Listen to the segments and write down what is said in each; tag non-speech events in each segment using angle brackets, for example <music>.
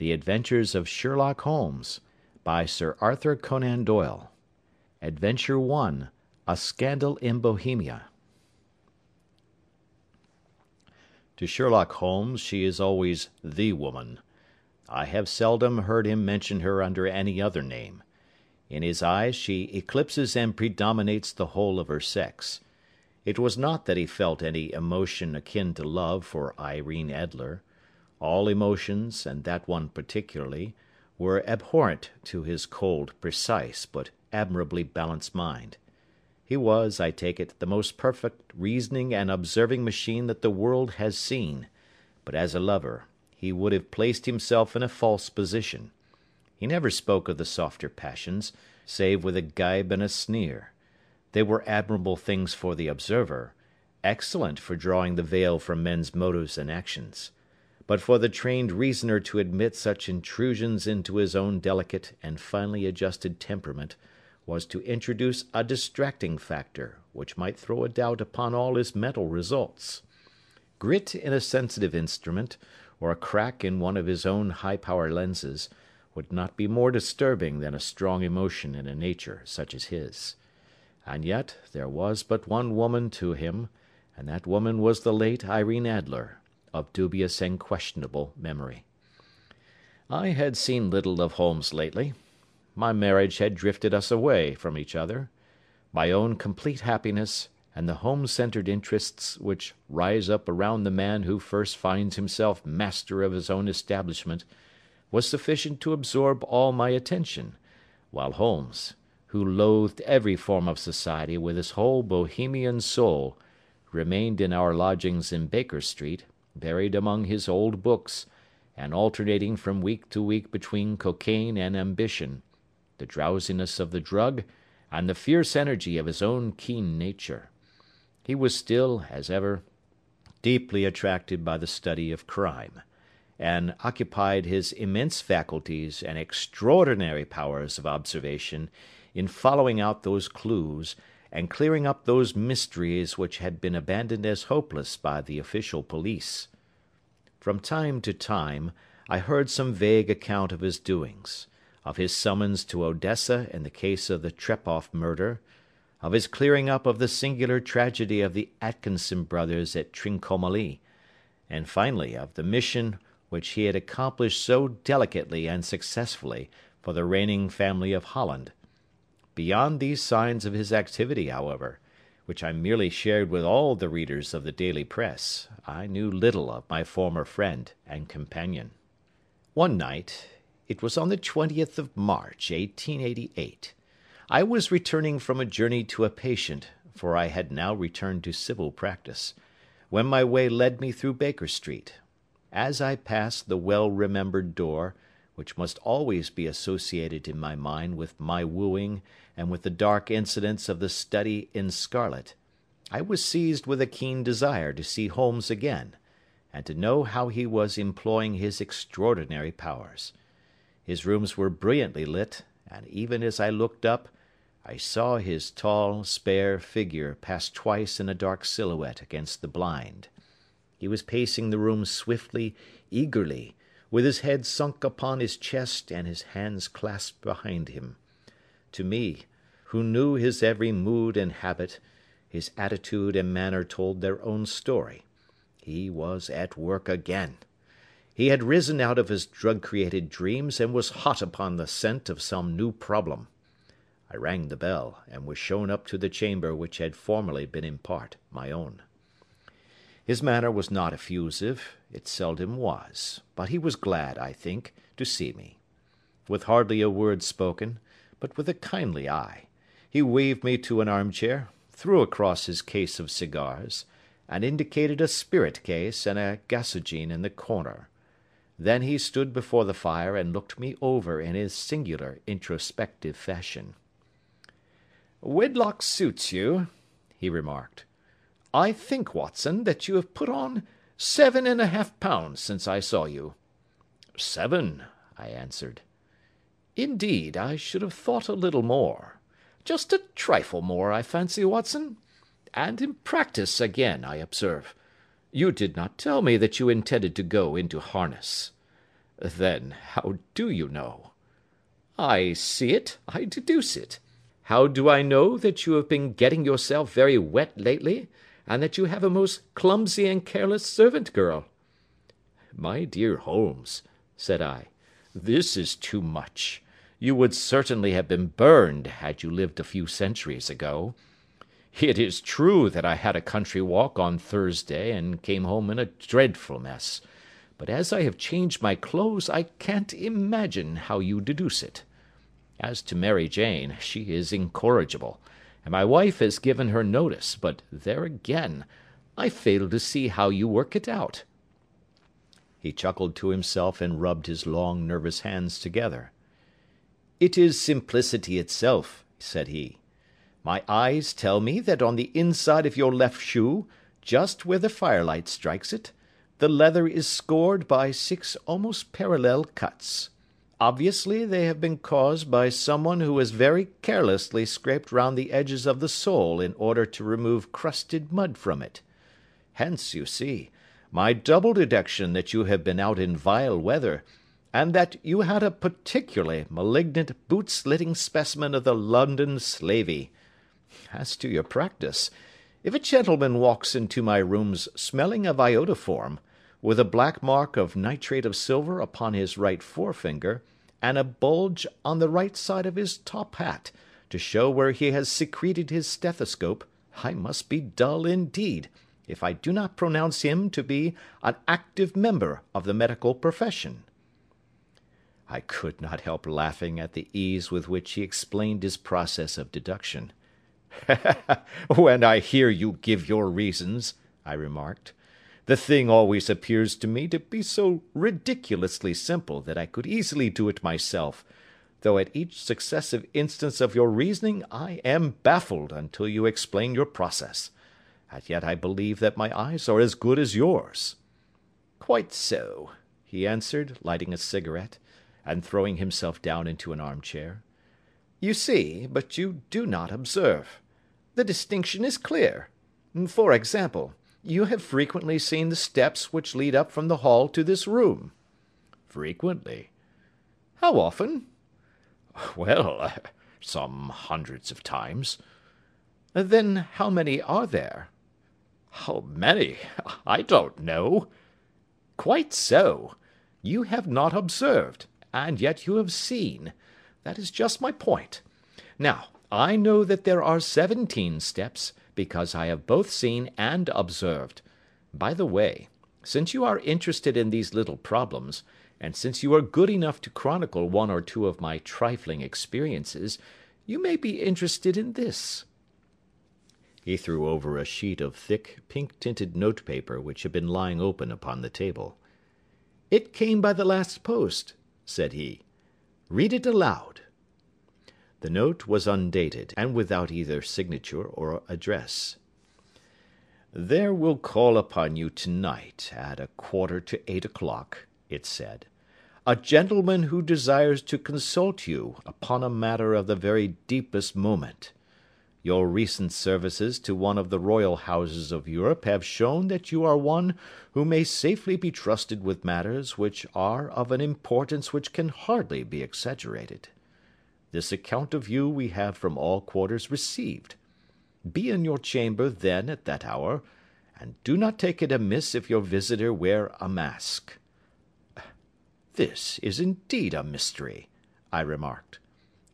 The Adventures of Sherlock Holmes by Sir Arthur Conan Doyle ADVENTURE I A SCANDAL in Bohemia To Sherlock Holmes she is always the woman. I have seldom heard him mention her under any other name. In his eyes she eclipses and predominates the whole of her sex. It was not that he felt any emotion akin to love for Irene Adler. All emotions, and that one particularly, were abhorrent to his cold, precise, but admirably balanced mind. He was, I take it, the most perfect reasoning and observing machine that the world has seen; but as a lover, he would have placed himself in a false position. He never spoke of the softer passions, save with a gibe and a sneer. They were admirable things for the observer, excellent for drawing the veil from men's motives and actions but for the trained reasoner to admit such intrusions into his own delicate and finely adjusted temperament was to introduce a distracting factor which might throw a doubt upon all his mental results. Grit in a sensitive instrument, or a crack in one of his own high power lenses, would not be more disturbing than a strong emotion in a nature such as his. And yet there was but one woman to him, and that woman was the late Irene Adler of dubious and questionable memory. I had seen little of Holmes lately. My marriage had drifted us away from each other. My own complete happiness, and the home centred interests which rise up around the man who first finds himself master of his own establishment, was sufficient to absorb all my attention, while Holmes, who loathed every form of society with his whole Bohemian soul, remained in our lodgings in Baker Street, buried among his old books, and alternating from week to week between cocaine and ambition, the drowsiness of the drug, and the fierce energy of his own keen nature. He was still, as ever, deeply attracted by the study of crime, and occupied his immense faculties and extraordinary powers of observation in following out those clues and clearing up those mysteries which had been abandoned as hopeless by the official police. From time to time I heard some vague account of his doings of his summons to Odessa in the case of the Trepoff murder, of his clearing up of the singular tragedy of the Atkinson brothers at Trincomalee, and finally of the mission which he had accomplished so delicately and successfully for the reigning family of Holland. Beyond these signs of his activity, however, which I merely shared with all the readers of the daily press, I knew little of my former friend and companion. One night it was on the 20th of March, 1888 I was returning from a journey to a patient, for I had now returned to civil practice, when my way led me through Baker Street. As I passed the well remembered door, which must always be associated in my mind with my wooing and with the dark incidents of the study in scarlet, I was seized with a keen desire to see Holmes again, and to know how he was employing his extraordinary powers. His rooms were brilliantly lit, and even as I looked up, I saw his tall, spare figure pass twice in a dark silhouette against the blind. He was pacing the room swiftly, eagerly, with his head sunk upon his chest and his hands clasped behind him. To me, who knew his every mood and habit, his attitude and manner told their own story. He was at work again. He had risen out of his drug created dreams and was hot upon the scent of some new problem. I rang the bell, and was shown up to the chamber which had formerly been in part my own. His manner was not effusive, it seldom was, but he was glad, I think, to see me. With hardly a word spoken, but with a kindly eye, he waved me to an armchair, threw across his case of cigars, and indicated a spirit case and a gasogene in the corner. Then he stood before the fire and looked me over in his singular introspective fashion. "Wedlock suits you," he remarked. I think, Watson, that you have put on seven and a half pounds since I saw you." "Seven," I answered. "Indeed, I should have thought a little more. Just a trifle more, I fancy, Watson. And in practice again, I observe. You did not tell me that you intended to go into harness." Then how do you know? I see it, I deduce it. How do I know that you have been getting yourself very wet lately, and that you have a most clumsy and careless servant girl? My dear Holmes, said I, this is too much. You would certainly have been burned had you lived a few centuries ago. It is true that I had a country walk on Thursday and came home in a dreadful mess, but as I have changed my clothes I can't imagine how you deduce it. As to Mary Jane, she is incorrigible, and my wife has given her notice, but there again, I fail to see how you work it out. He chuckled to himself and rubbed his long, nervous hands together. It is simplicity itself, said he. My eyes tell me that on the inside of your left shoe, just where the firelight strikes it, the leather is scored by six almost parallel cuts. Obviously they have been caused by someone who has very carelessly scraped round the edges of the sole in order to remove crusted mud from it. Hence, you see, my double deduction that you have been out in vile weather, and that you had a particularly malignant boot-slitting specimen of the London slavey. As to your practice, if a gentleman walks into my rooms smelling of iodoform, with a black mark of nitrate of silver upon his right forefinger, and a bulge on the right side of his top hat, to show where he has secreted his stethoscope, I must be dull indeed, if I do not pronounce him to be an active member of the medical profession. I could not help laughing at the ease with which he explained his process of deduction. <laughs> "When I hear you give your reasons," I remarked, the thing always appears to me to be so ridiculously simple that I could easily do it myself, though at each successive instance of your reasoning I am baffled until you explain your process. And yet I believe that my eyes are as good as yours. Quite so, he answered, lighting a cigarette, and throwing himself down into an armchair. You see, but you do not observe. The distinction is clear. For example, you have frequently seen the steps which lead up from the hall to this room. Frequently. How often? <laughs> Well, <laughs> some hundreds of times. Then how many are there? How many? <laughs> I don't know. Quite so. You have not observed, and yet you have seen. That is just my point. Now, I know that there are seventeen steps, because I have both seen and observed. By the way, since you are interested in these little problems, and since you are good enough to chronicle one or two of my trifling experiences, you may be interested in this. He threw over a sheet of thick, pink-tinted notepaper which had been lying open upon the table. It came by the last post, said he. Read it aloud. The note was undated, and without either signature or address. There will call upon you to-night at a quarter to eight o'clock, it said, a gentleman who desires to consult you upon a matter of the very deepest moment. Your recent services to one of the royal houses of Europe have shown that you are one who may safely be trusted with matters which are of an importance which can hardly be exaggerated. This account of you we have from all quarters received. Be in your chamber, then, at that hour, and do not take it amiss if your visitor wear a mask. This is indeed a mystery, I remarked.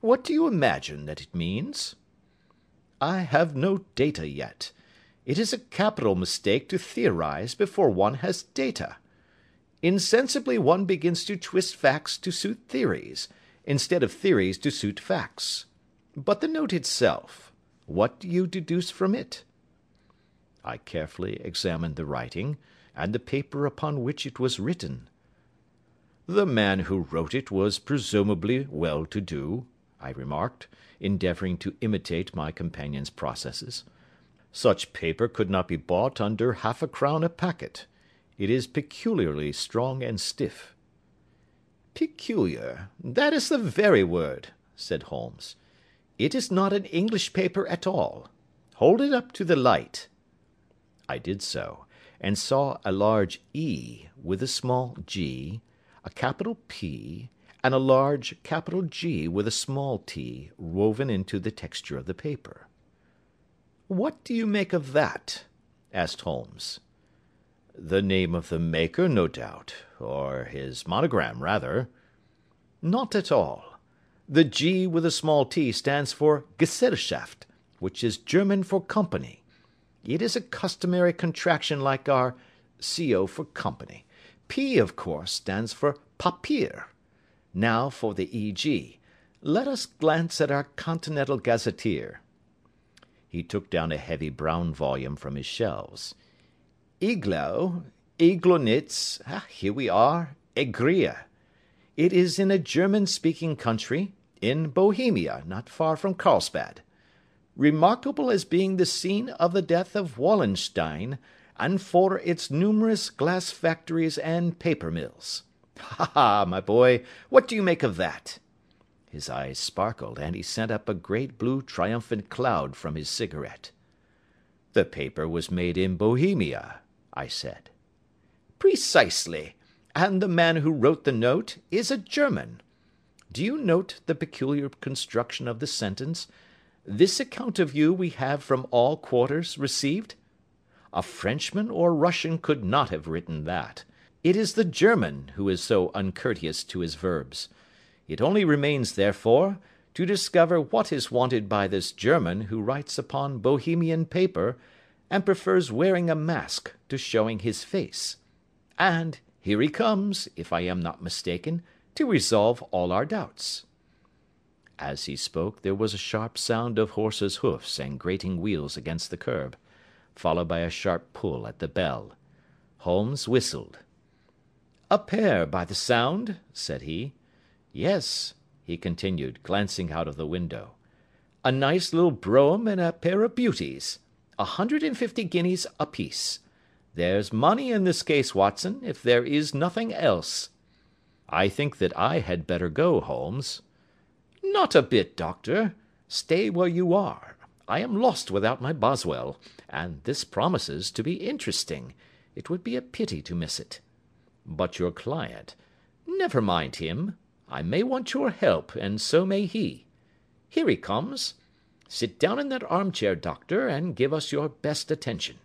What do you imagine that it means? I have no data yet. It is a capital mistake to theorize before one has data. Insensibly one begins to twist facts to suit theories, instead of theories to suit facts. But the note itself, what do you deduce from it? I carefully examined the writing, and the paper upon which it was written. The man who wrote it was presumably well to do, I remarked endeavouring to imitate my companion's processes. Such paper could not be bought under half a crown a packet. It is peculiarly strong and stiff. Peculiar, that is the very word, said Holmes. It is not an English paper at all. Hold it up to the light. I did so, and saw a large E with a small g, a capital P, and a large capital G with a small t woven into the texture of the paper. "What do you make of that?" asked Holmes. "The name of the maker, no doubt, or his monogram, rather." "Not at all. The G with a small t stands for Gesellschaft, which is German for company. It is a customary contraction like our co for company. P, of course, stands for Papier. Now for the E.G. Let us glance at our Continental Gazetteer." He took down a heavy brown volume from his shelves. "Eglow, Eglonitz, ah, here we are, Egria. It is in a German speaking country, in Bohemia, not far from Carlsbad. Remarkable as being the scene of the death of Wallenstein, and for its numerous glass factories and paper mills. Ha, ha, my boy, what do you make of that?" His eyes sparkled, and he sent up a great blue triumphant cloud from his cigarette. "The paper was made in Bohemia," I said. "Precisely, and the man who wrote the note is a German. Do you note the peculiar construction of the sentence, 'This account of you we have from all quarters received'? A Frenchman or Russian could not have written that. It is the German who is so uncourteous to his verbs. It only remains, therefore, to discover what is wanted by this German who writes upon Bohemian paper, and prefers wearing a mask to showing his face. And here he comes, if I am not mistaken, to resolve all our doubts." As he spoke there was a sharp sound of horses' hoofs and grating wheels against the curb, followed by a sharp pull at the bell. Holmes whistled. "A pair, by the sound," said he. "Yes," he continued, glancing out of the window. "A nice little brougham and a pair of beauties. A hundred and fifty guineas apiece. There's money in this case, Watson, if there is nothing else." "I think that I had better go, Holmes." "Not a bit, Doctor. Stay where you are. I am lost without my Boswell, and this promises to be interesting. It would be a pity to miss it." "But your client?" "Never mind him. I may want your help, and so may he. Here he comes. Sit down in that armchair, Doctor, and give us your best attention."